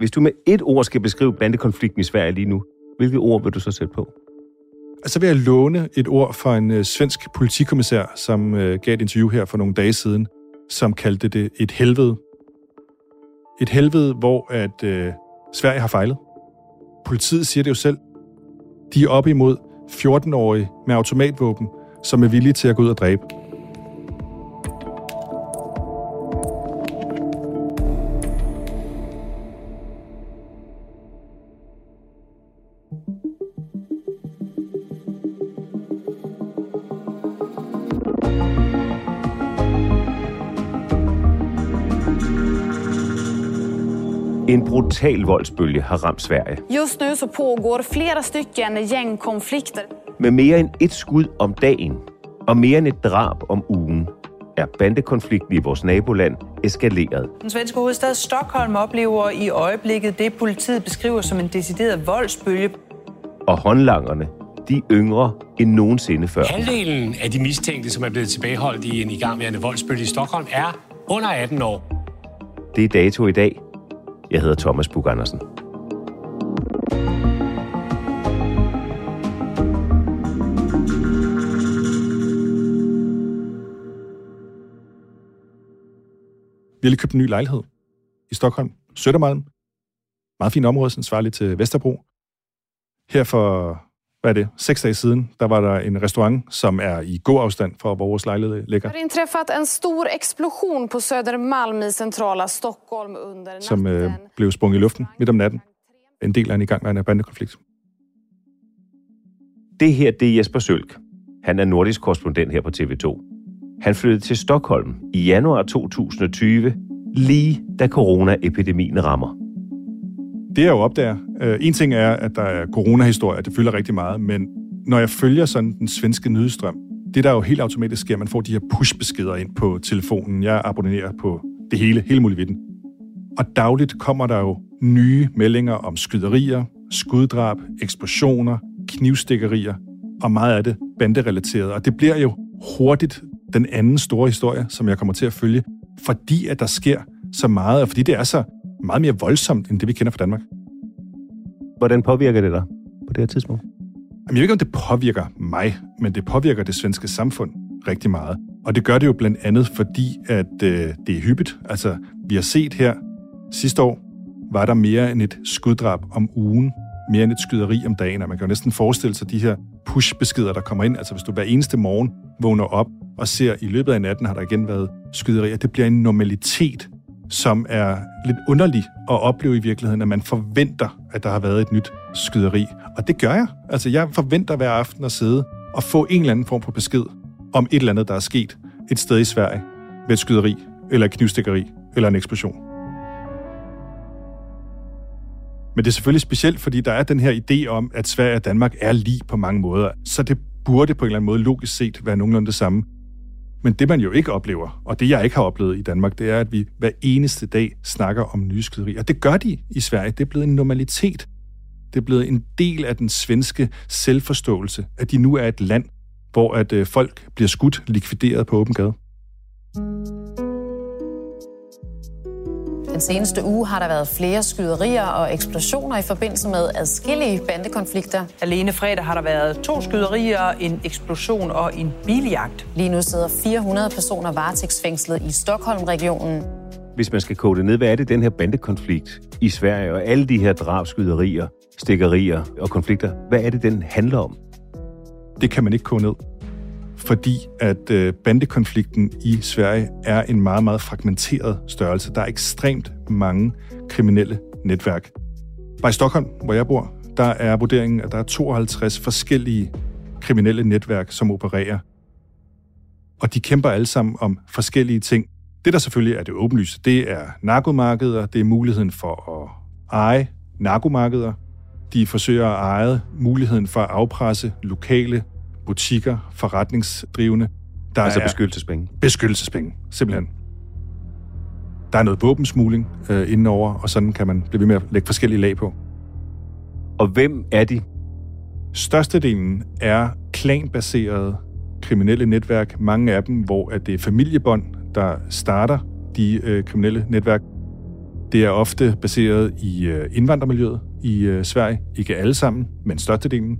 Hvis du med et ord skal beskrive bandekonflikten i Sverige lige nu, hvilket ord vil du så sætte på? Så vil jeg låne et ord fra en øh, svensk politikommissær, som øh, gav et interview her for nogle dage siden, som kaldte det et helvede. Et helvede, hvor at øh, Sverige har fejlet. Politiet siger det jo selv. De er op imod 14-årige med automatvåben, som er villige til at gå ud og dræbe. En brutal voldsbølge har ramt Sverige. Just nu så pågår flera stycken gängkonflikter. Med mere end et skud om dagen og mere end et drab om ugen, er bandekonflikten i vores naboland eskaleret. Den svenske hovedstad Stockholm oplever i øjeblikket det, politiet beskriver som en decideret voldsbølge. Og håndlangerne, de er yngre end nogensinde før. Halvdelen af de mistænkte, som er blevet tilbageholdt i en igangværende voldsbølge i Stockholm, er under 18 år. Det er dato i dag. Jeg hedder Thomas Bug Andersen. Vi har lige købt en ny lejlighed i Stockholm, Søttermalm. Meget fint område, sådan svarer lidt til Vesterbro. Her for, hvad er det, seks dage siden, der var der en restaurant, som er i god afstand fra, hvor vores lejlighed ligger. Det har inträffat en stor explosion på Södermalm i centrala Stockholm under natten. som øh, blev sprunget i luften midt om natten. En del af en igangværende bandekonflikt. Det her, det er Jesper Sølk. Han er nordisk korrespondent her på TV2. Han flyttede til Stockholm i januar 2020, lige da coronaepidemien rammer. Det jeg jo opdager, øh, en ting er, at der er coronahistorier, det fylder rigtig meget, men når jeg følger sådan den svenske nyhedsstrøm, det der jo helt automatisk sker, man får de her push-beskeder ind på telefonen. Jeg abonnerer på det hele, hele muligheden. Og dagligt kommer der jo nye meldinger om skyderier, skuddrab, eksplosioner, knivstikkerier, og meget af det banderelateret. Og det bliver jo hurtigt den anden store historie, som jeg kommer til at følge, fordi at der sker så meget, og fordi det er så meget mere voldsomt, end det vi kender fra Danmark. Hvordan påvirker det dig på det her tidspunkt? Jamen, jeg ved ikke, om det påvirker mig, men det påvirker det svenske samfund rigtig meget. Og det gør det jo blandt andet, fordi at øh, det er hyppigt. Altså, vi har set her sidste år, var der mere end et skuddrab om ugen, mere end et skyderi om dagen, og man kan jo næsten forestille sig de her push-beskeder, der kommer ind. Altså, hvis du hver eneste morgen vågner op og ser, i løbet af natten har der igen været skyderier, det bliver en normalitet, som er lidt underlig at opleve i virkeligheden, at man forventer, at der har været et nyt skyderi. Og det gør jeg. Altså, jeg forventer hver aften at sidde og få en eller anden form for besked om et eller andet, der er sket et sted i Sverige med et skyderi, eller et knivstikkeri, eller en eksplosion. Men det er selvfølgelig specielt, fordi der er den her idé om, at Sverige og Danmark er lige på mange måder. Så det burde på en eller anden måde logisk set være nogenlunde det samme. Men det, man jo ikke oplever, og det, jeg ikke har oplevet i Danmark, det er, at vi hver eneste dag snakker om nye skyderier. Og det gør de i Sverige. Det er blevet en normalitet. Det er blevet en del af den svenske selvforståelse, at de nu er et land, hvor at øh, folk bliver skudt, likvideret på åben gade. Den seneste uge har der været flere skyderier og eksplosioner i forbindelse med adskillige bandekonflikter. Alene fredag har der været to skyderier, en eksplosion og en biljagt. Lige nu sidder 400 personer varetægtsfængslet i Stockholm-regionen. Hvis man skal kode det ned, hvad er det, den her bandekonflikt i Sverige og alle de her drabskyderier, stikkerier og konflikter, hvad er det, den handler om? Det kan man ikke kode ned fordi at øh, bandekonflikten i Sverige er en meget, meget fragmenteret størrelse. Der er ekstremt mange kriminelle netværk. Bare i Stockholm, hvor jeg bor, der er vurderingen, at der er 52 forskellige kriminelle netværk, som opererer. Og de kæmper alle sammen om forskellige ting. Det, der selvfølgelig er det åbenlyse, det er narkomarkeder, det er muligheden for at eje narkomarkeder. De forsøger at eje muligheden for at afpresse lokale butikker, forretningsdrivende. Der altså er beskyttelsespenge? Beskyttelsespenge, simpelthen. Der er noget våbensmugling øh, indenover, og sådan kan man blive ved med at lægge forskellige lag på. Og hvem er de? Størstedelen er klanbaserede kriminelle netværk. Mange af dem, hvor at det er familiebånd, der starter de øh, kriminelle netværk. Det er ofte baseret i øh, indvandrermiljøet i øh, Sverige. Ikke alle sammen, men størstedelen.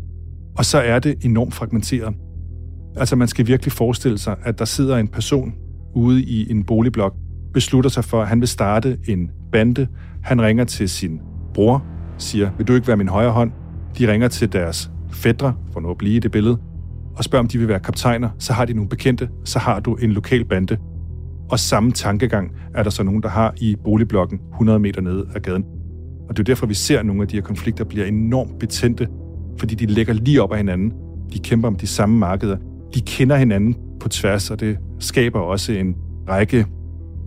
Og så er det enormt fragmenteret. Altså man skal virkelig forestille sig, at der sidder en person ude i en boligblok, beslutter sig for, at han vil starte en bande. Han ringer til sin bror, siger, vil du ikke være min højre hånd? De ringer til deres fædre, for nu at blive i det billede, og spørger, om de vil være kaptajner. Så har de nogle bekendte, så har du en lokal bande. Og samme tankegang er der så nogen, der har i boligblokken 100 meter nede af gaden. Og det er derfor, vi ser, at nogle af de her konflikter bliver enormt betændte fordi de ligger lige op ad hinanden. De kæmper om de samme markeder. De kender hinanden på tværs, og det skaber også en række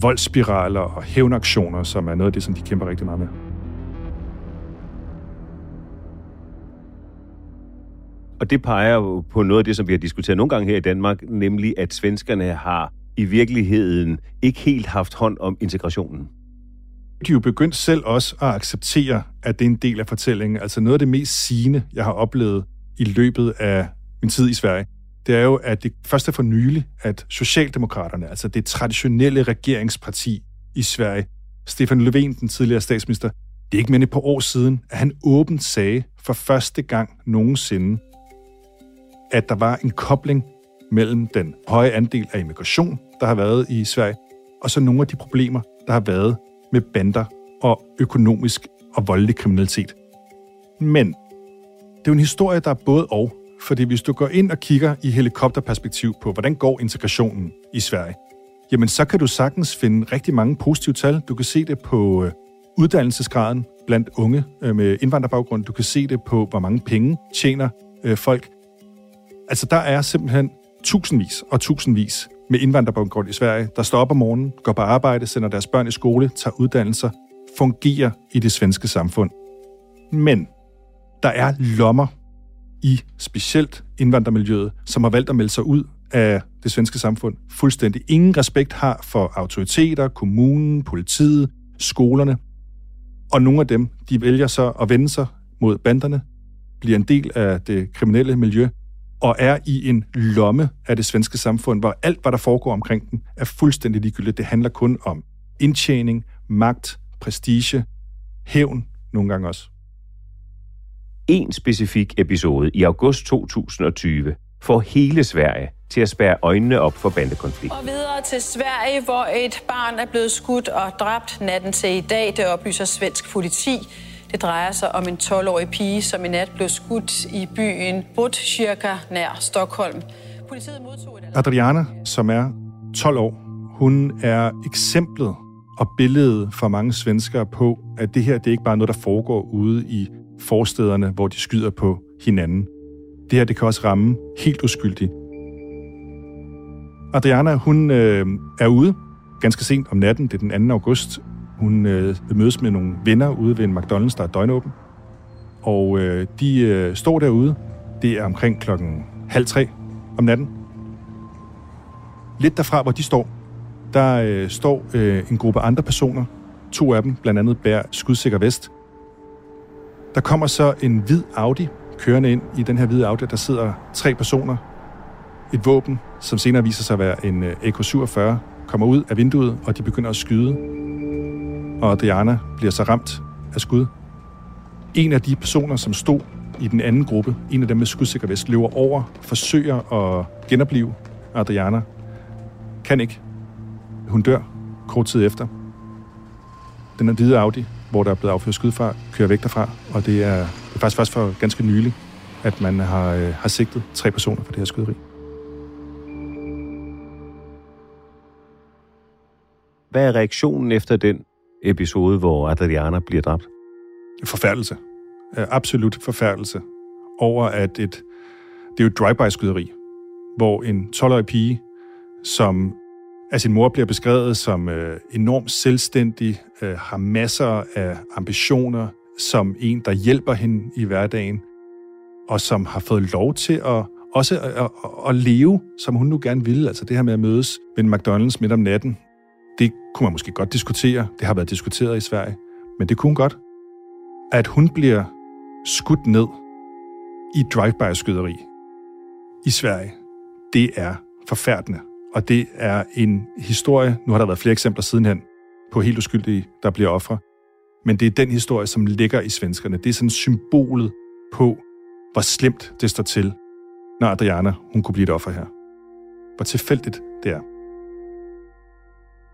voldsspiraler og hævnaktioner, som er noget af det, som de kæmper rigtig meget med. Og det peger jo på noget af det, som vi har diskuteret nogle gange her i Danmark, nemlig at svenskerne har i virkeligheden ikke helt haft hånd om integrationen de jo begyndt selv også at acceptere, at det er en del af fortællingen. Altså noget af det mest sigende, jeg har oplevet i løbet af min tid i Sverige, det er jo, at det først er for nylig, at Socialdemokraterne, altså det traditionelle regeringsparti i Sverige, Stefan Löfven, den tidligere statsminister, det er ikke mere et par år siden, at han åbent sagde for første gang nogensinde, at der var en kobling mellem den høje andel af immigration, der har været i Sverige, og så nogle af de problemer, der har været med bander og økonomisk og voldelig kriminalitet. Men det er jo en historie, der er både og. Fordi hvis du går ind og kigger i helikopterperspektiv på, hvordan går integrationen i Sverige, jamen så kan du sagtens finde rigtig mange positive tal. Du kan se det på øh, uddannelsesgraden blandt unge øh, med indvandrerbaggrund. Du kan se det på, hvor mange penge tjener øh, folk. Altså der er simpelthen tusindvis og tusindvis med indvandrerbaggrund i Sverige, der står op om morgenen, går på arbejde, sender deres børn i skole, tager uddannelser, fungerer i det svenske samfund. Men der er lommer i specielt indvandrermiljøet, som har valgt at melde sig ud af det svenske samfund fuldstændig. Ingen respekt har for autoriteter, kommunen, politiet, skolerne. Og nogle af dem, de vælger så at vende sig mod banderne, bliver en del af det kriminelle miljø, og er i en lomme af det svenske samfund, hvor alt, hvad der foregår omkring den, er fuldstændig ligegyldigt. Det handler kun om indtjening, magt, prestige, hævn nogle gange også. En specifik episode i august 2020 får hele Sverige til at spære øjnene op for bandekonflikt. Og videre til Sverige, hvor et barn er blevet skudt og dræbt natten til i dag, det oplyser svensk politi. Det drejer sig om en 12-årig pige, som i nat blev skudt i byen Botkyrka nær Stockholm. Politiet modtog et... Adriana, som er 12 år, hun er eksemplet og billedet for mange svenskere på, at det her det er ikke bare noget, der foregår ude i forstederne, hvor de skyder på hinanden. Det her det kan også ramme helt uskyldigt. Adriana, hun øh, er ude ganske sent om natten, det er den 2. august, hun øh, mødes med nogle venner ude ved en McDonald's, der er døgnåben. Og øh, de øh, står derude. Det er omkring klokken halv tre om natten. lidt derfra, hvor de står, der øh, står øh, en gruppe andre personer. To af dem, blandt andet, bærer skudsikker vest. Der kommer så en hvid Audi kørende ind i den her hvide Audi. Der sidder tre personer. Et våben, som senere viser sig at være en øh, AK-47, kommer ud af vinduet, og de begynder at skyde. Og Adriana bliver så ramt af skud. En af de personer, som stod i den anden gruppe, en af dem med skudsikker vest, løber over, forsøger at genopleve Adriana. Kan ikke. Hun dør kort tid efter. Den er hvide Audi, hvor der er blevet affyret skud fra, kører væk derfra, og det er, det er faktisk først for ganske nylig, at man har, øh, har sigtet tre personer for det her skyderi. Hvad er reaktionen efter den episode, hvor Adriana bliver dræbt? Forfærdelse. Øh, absolut forfærdelse over, at et, det er jo et drive-by-skyderi, hvor en 12-årig pige, som af sin mor bliver beskrevet som øh, enormt selvstændig, øh, har masser af ambitioner, som en, der hjælper hende i hverdagen, og som har fået lov til at også at, at, at leve, som hun nu gerne ville. Altså det her med at mødes ved en McDonald's midt om natten, kunne man måske godt diskutere. Det har været diskuteret i Sverige. Men det kunne hun godt. At hun bliver skudt ned i drive-by-skyderi i Sverige, det er forfærdende. Og det er en historie, nu har der været flere eksempler sidenhen, på helt uskyldige, der bliver ofre. Men det er den historie, som ligger i svenskerne. Det er sådan symbolet på, hvor slemt det står til, når Adriana hun kunne blive et offer her. Hvor tilfældigt det er.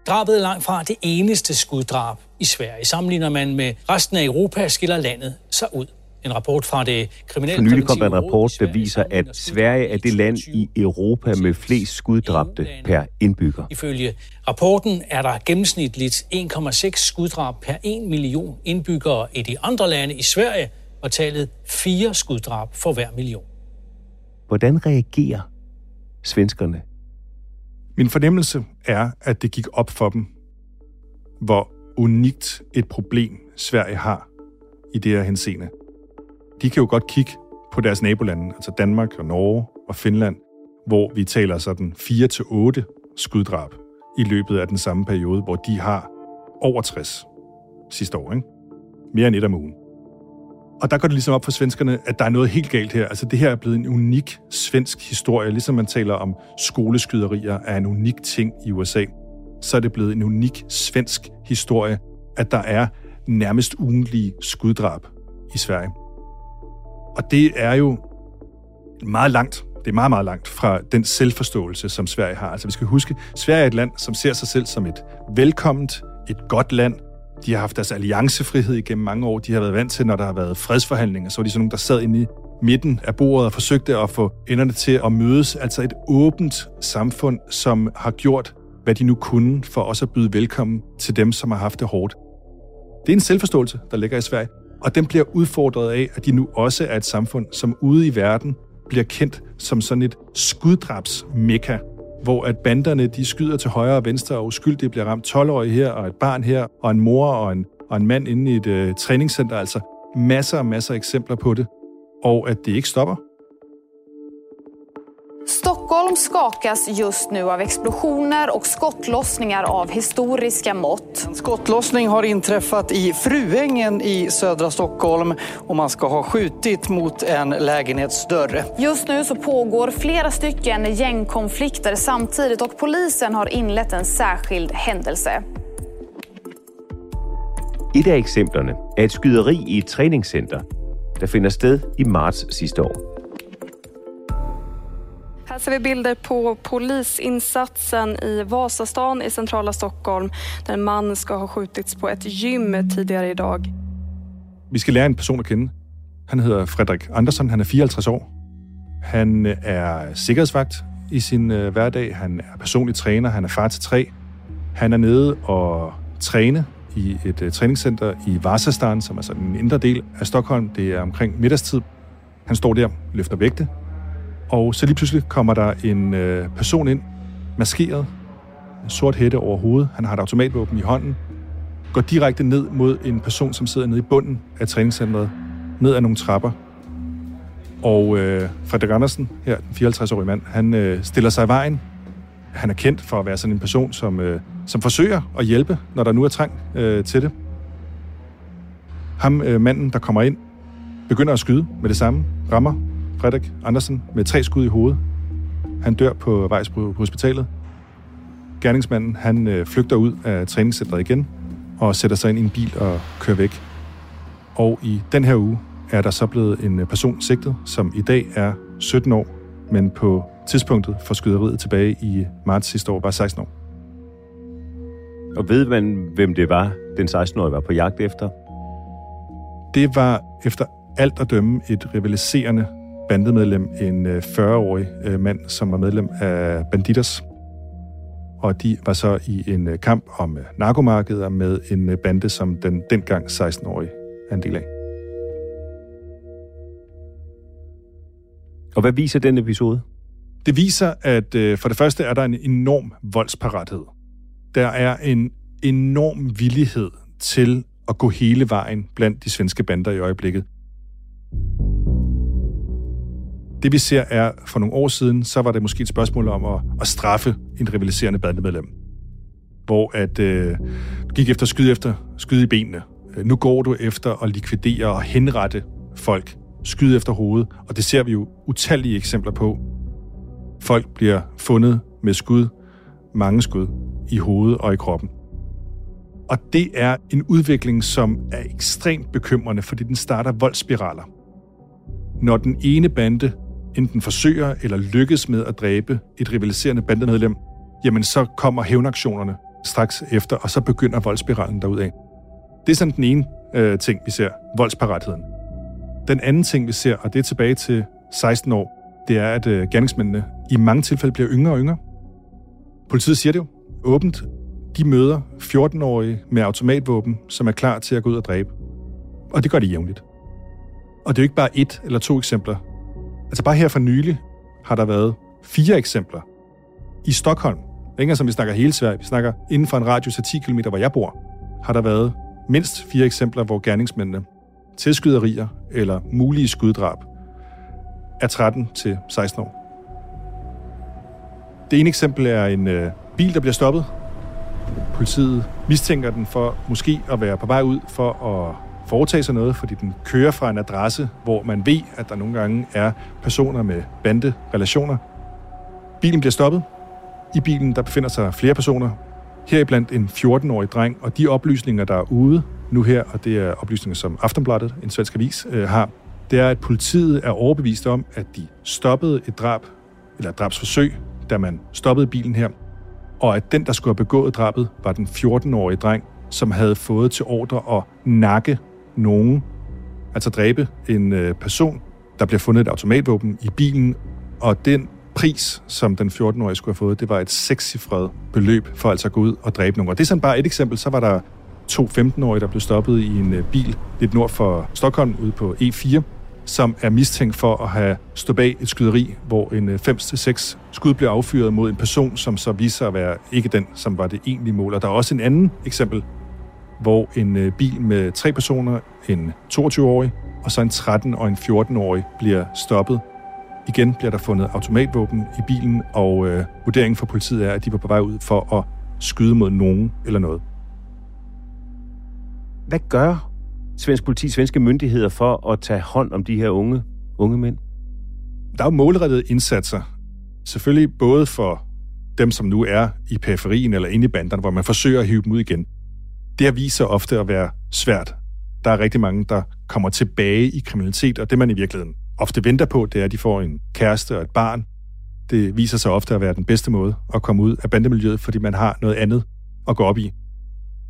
Drabet er langt fra det eneste skuddrab i Sverige. Sammenligner man med resten af Europa, skiller landet sig ud. En rapport fra det kriminelle... For nylig kom der en rapport, der viser, at Sverige er det land i Europa med flest skuddræbte per indbygger. Ifølge rapporten er der gennemsnitligt 1,6 skuddrab per 1 million indbyggere. I de andre lande i Sverige var tallet 4 skuddrab for hver million. Hvordan reagerer svenskerne? Min fornemmelse er, at det gik op for dem, hvor unikt et problem Sverige har i det her henseende de kan jo godt kigge på deres nabolande, altså Danmark og Norge og Finland, hvor vi taler sådan 4-8 skuddrab i løbet af den samme periode, hvor de har over 60 sidste år, ikke? Mere end et om ugen. Og der går det ligesom op for svenskerne, at der er noget helt galt her. Altså det her er blevet en unik svensk historie. Ligesom man taler om skoleskyderier er en unik ting i USA, så er det blevet en unik svensk historie, at der er nærmest ugentlige skuddrab i Sverige. Og det er jo meget langt, det er meget, meget langt fra den selvforståelse, som Sverige har. Altså vi skal huske, Sverige er et land, som ser sig selv som et velkomment, et godt land. De har haft deres alliancefrihed igennem mange år. De har været vant til, når der har været fredsforhandlinger, så var de sådan nogle, der sad inde i midten af bordet og forsøgte at få enderne til at mødes. Altså et åbent samfund, som har gjort, hvad de nu kunne for også at byde velkommen til dem, som har haft det hårdt. Det er en selvforståelse, der ligger i Sverige. Og den bliver udfordret af, at de nu også er et samfund, som ude i verden bliver kendt som sådan et skuddrabsmekka, hvor at banderne de skyder til højre og venstre, og uskyldige bliver ramt 12-årige her, og et barn her, og en mor og en, og en mand inde i et øh, træningscenter. Altså masser og masser af eksempler på det, og at det ikke stopper. Stockholm skakas just nu av explosioner och skottlossningar av historiska mått. En skottlossning har inträffat i Fruängen i södra Stockholm och man ska ha skjutit mot en lägenhetsdörr. Just nu så pågår flera stycken gängkonflikter samtidigt och polisen har inlett en särskild händelse. Et af eksemplerne er et skyderi i et træningscenter, der finder sted i marts sidste år. Här ser vi bilder på polisinsatsen i Vasastan i centrala Stockholm där en man ska ha skjutits på ett gym tidigare idag. Vi skal lære en person at kende. Han hedder Frederik Andersson, han er 54 år. Han är er sikkerhedsvagt i sin vardag. hverdag, han er personlig træner, han er far til tre. Han er nede og træne i et träningscenter træningscenter i Vasastan, som er sådan en indre del af Stockholm. Det er omkring middagstid. Han står der, løfter vægte, og så lige pludselig kommer der en øh, person ind, maskeret, en sort hætte over hovedet. Han har et automatvåben i hånden. Går direkte ned mod en person, som sidder nede i bunden af træningscentret, Ned ad nogle trapper. Og øh, Frederik Andersen, her, den 54-årige mand, han øh, stiller sig i vejen Han er kendt for at være sådan en person, som, øh, som forsøger at hjælpe, når der nu er trang øh, til det. Ham, øh, manden, der kommer ind, begynder at skyde med det samme, rammer Frederik Andersen med tre skud i hovedet. Han dør på vej på hospitalet. Gerningsmanden, han øh, flygter ud af træningscentret igen og sætter sig ind i en bil og kører væk. Og i den her uge er der så blevet en person sigtet, som i dag er 17 år, men på tidspunktet for skyderiet tilbage i marts sidste år var 16 år. Og ved man, hvem det var, den 16-årige var på jagt efter? Det var efter alt at dømme et rivaliserende bandemedlem, en 40-årig øh, øh, mand, som var medlem af Banditas. Og de var så i en øh, kamp om narkomarkeder med en bande, som den dengang 16-årige er en del af. Og hvad viser den episode? Det viser, at for det første er der en enorm voldsparathed. Der er en enorm villighed til at gå hele vejen blandt de svenske bander i øjeblikket. Det vi ser er, for nogle år siden, så var det måske et spørgsmål om at, at straffe en rivaliserende bandemedlem. Hvor at øh, du gik efter at skyde efter skyde i benene. Nu går du efter at likvidere og henrette folk. Skyde efter hovedet. Og det ser vi jo utallige eksempler på. Folk bliver fundet med skud, mange skud, i hovedet og i kroppen. Og det er en udvikling, som er ekstremt bekymrende, fordi den starter voldsspiraler. Når den ene bande enten forsøger eller lykkes med at dræbe et rivaliserende bandemedlem, jamen så kommer hævnaktionerne straks efter, og så begynder voldsspiralen derudad. Det er sådan den ene øh, ting, vi ser, voldsparatheden. Den anden ting, vi ser, og det er tilbage til 16 år, det er, at øh, gerningsmændene i mange tilfælde bliver yngre og yngre. Politiet siger det jo åbent. De møder 14-årige med automatvåben, som er klar til at gå ud og dræbe. Og det gør de jævnligt. Og det er jo ikke bare et eller to eksempler. Altså bare her for nylig har der været fire eksempler i Stockholm. Ikke som vi snakker hele Sverige, vi snakker inden for en radius af 10 km, hvor jeg bor, har der været mindst fire eksempler, hvor gerningsmændene til skyderier eller mulige skuddrab er 13 til 16 år. Det ene eksempel er en øh, bil, der bliver stoppet. Politiet mistænker den for måske at være på vej ud for at foretage sig noget, fordi den kører fra en adresse, hvor man ved, at der nogle gange er personer med banderelationer. Bilen bliver stoppet. I bilen der befinder sig flere personer, heriblandt en 14-årig dreng, og de oplysninger, der er ude nu her, og det er oplysninger, som Aftonbladet, en svensk avis, øh, har, det er, at politiet er overbevist om, at de stoppede et drab, eller et drabsforsøg, da man stoppede bilen her, og at den, der skulle have begået drabet, var den 14-årige dreng, som havde fået til ordre at nakke nogen, altså dræbe en øh, person, der bliver fundet et automatvåben i bilen, og den pris, som den 14-årige skulle have fået, det var et sekscifret beløb for altså at gå ud og dræbe nogen. Og det er sådan bare et eksempel. Så var der to 15-årige, der blev stoppet i en øh, bil lidt nord for Stockholm ude på E4, som er mistænkt for at have stået bag et skyderi, hvor en øh, 5-6 skud blev affyret mod en person, som så viser at være ikke den, som var det egentlige mål. Og der er også en anden eksempel, hvor en øh, bil med tre personer, en 22-årig og så en 13- og en 14-årig bliver stoppet. Igen bliver der fundet automatvåben i bilen, og øh, vurderingen for politiet er, at de var på vej ud for at skyde mod nogen eller noget. Hvad gør svensk politi, svenske myndigheder for at tage hånd om de her unge, unge mænd? Der er jo målrettede indsatser. Selvfølgelig både for dem, som nu er i periferien eller inde i banderne, hvor man forsøger at hive dem ud igen det har vist sig ofte at være svært. Der er rigtig mange, der kommer tilbage i kriminalitet, og det man i virkeligheden ofte venter på, det er, at de får en kæreste og et barn. Det viser sig ofte at være den bedste måde at komme ud af bandemiljøet, fordi man har noget andet at gå op i.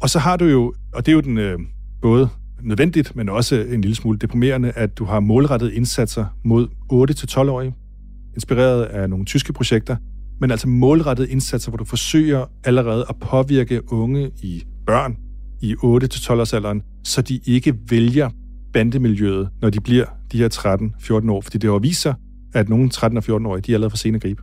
Og så har du jo, og det er jo den øh, både nødvendigt, men også en lille smule deprimerende, at du har målrettede indsatser mod 8-12-årige, inspireret af nogle tyske projekter, men altså målrettede indsatser, hvor du forsøger allerede at påvirke unge i børn, i 8-12-årsalderen, så de ikke vælger bandemiljøet, når de bliver de her 13-14 år. Fordi det har vist sig, at nogle 13- og 14-årige, de er allerede for sene at gribe.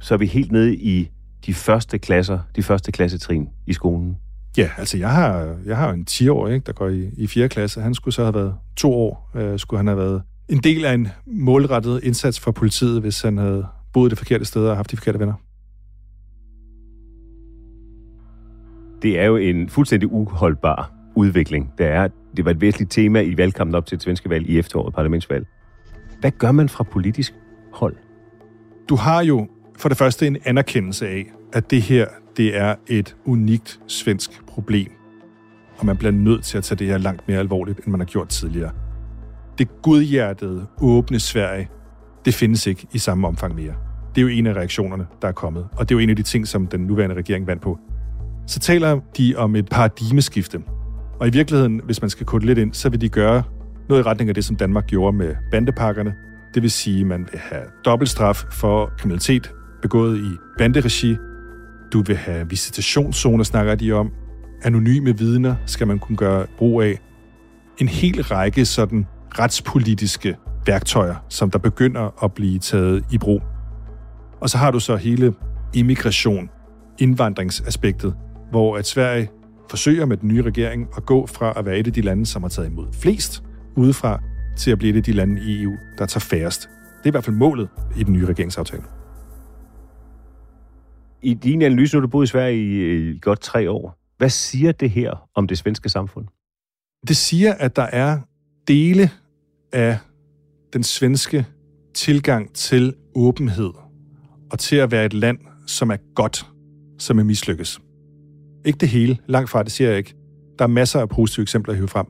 Så er vi helt nede i de første klasser, de første klassetrin i skolen? Ja, altså jeg har, jeg har en 10-årig, der går i, i 4. klasse. Han skulle så have været to år, øh, skulle han have været en del af en målrettet indsats for politiet, hvis han havde boet det forkerte sted og haft de forkerte venner. Det er jo en fuldstændig uholdbar udvikling. Det, er, det var et væsentligt tema i valgkampen op til et svenske valg i efteråret, parlamentsvalg. Hvad gør man fra politisk hold? Du har jo for det første en anerkendelse af, at det her det er et unikt svensk problem, og man bliver nødt til at tage det her langt mere alvorligt, end man har gjort tidligere. Det godhjertede, åbne Sverige, det findes ikke i samme omfang mere. Det er jo en af reaktionerne, der er kommet, og det er jo en af de ting, som den nuværende regering vandt på. Så taler de om et paradigmeskifte, og i virkeligheden, hvis man skal kode lidt ind, så vil de gøre noget i retning af det, som Danmark gjorde med bandepakkerne. Det vil sige, at man vil have dobbeltstraf for kriminalitet begået i banderegi. Du vil have visitationszoner, snakker de om. Anonyme vidner skal man kunne gøre brug af. En hel række sådan retspolitiske værktøjer, som der begynder at blive taget i brug. Og så har du så hele immigration, indvandringsaspektet, hvor at Sverige forsøger med den nye regering at gå fra at være et af de lande, som har taget imod flest udefra, til at blive et af de lande i EU, der tager færrest. Det er i hvert fald målet i den nye regeringsaftale. I din analyse, nu du boet i Sverige i, i godt tre år. Hvad siger det her om det svenske samfund? Det siger, at der er dele af den svenske tilgang til åbenhed og til at være et land, som er godt, som er mislykkes. Ikke det hele, langt fra det siger jeg ikke. Der er masser af positive eksempler at hive frem.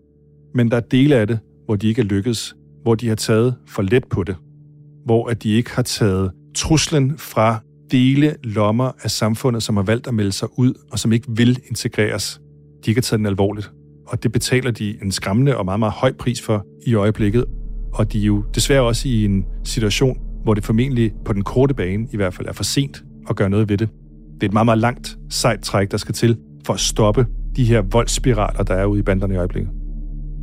Men der er dele af det, hvor de ikke er lykkedes, hvor de har taget for let på det, hvor at de ikke har taget truslen fra dele lommer af samfundet, som har valgt at melde sig ud, og som ikke vil integreres. De ikke har taget den alvorligt. Og det betaler de en skræmmende og meget, meget høj pris for i øjeblikket. Og de er jo desværre også i en situation, hvor det formentlig på den korte bane i hvert fald er for sent at gøre noget ved det. Det er et meget, meget langt, sejt træk, der skal til for at stoppe de her voldsspiraler, der er ude i banderne i øjeblikket.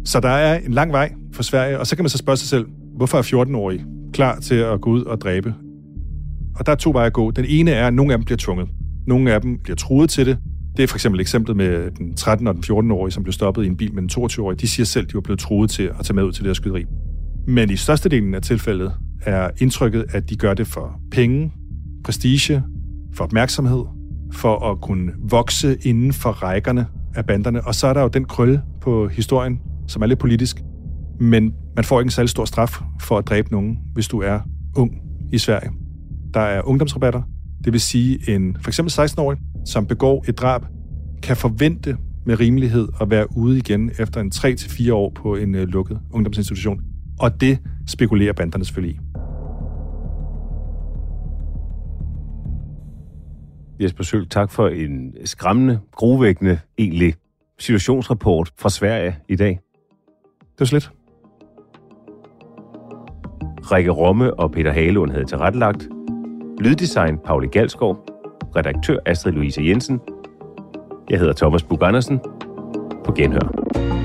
Så der er en lang vej for Sverige, og så kan man så spørge sig selv, hvorfor er 14-årige klar til at gå ud og dræbe? Og der er to veje at gå. Den ene er, at nogle af dem bliver tvunget. Nogle af dem bliver truet til det. Det er for eksempel eksemplet med den 13- og den 14-årige, som blev stoppet i en bil med en 22-årig. De siger selv, at de var blevet truet til at tage med ud til det her skyderi. Men i størstedelen af tilfældet er indtrykket, at de gør det for penge, prestige, for opmærksomhed, for at kunne vokse inden for rækkerne af banderne. Og så er der jo den krølle på historien, som er lidt politisk. Men man får ikke en særlig stor straf for at dræbe nogen, hvis du er ung i Sverige. Der er ungdomsrabatter, det vil sige en for eksempel 16-årig, som begår et drab, kan forvente med rimelighed at være ude igen efter en 3-4 år på en øh, lukket ungdomsinstitution. Og det spekulerer banderne selvfølgelig i. Jesper Søl, tak for en skræmmende, grovækkende, egentlig situationsrapport fra Sverige i dag. Det var slet. Rikke Romme og Peter Halund havde tilrettelagt. Lyddesign Pauli Galskov. Redaktør Astrid Louise Jensen. Jeg hedder Thomas Bug Andersen. På genhør.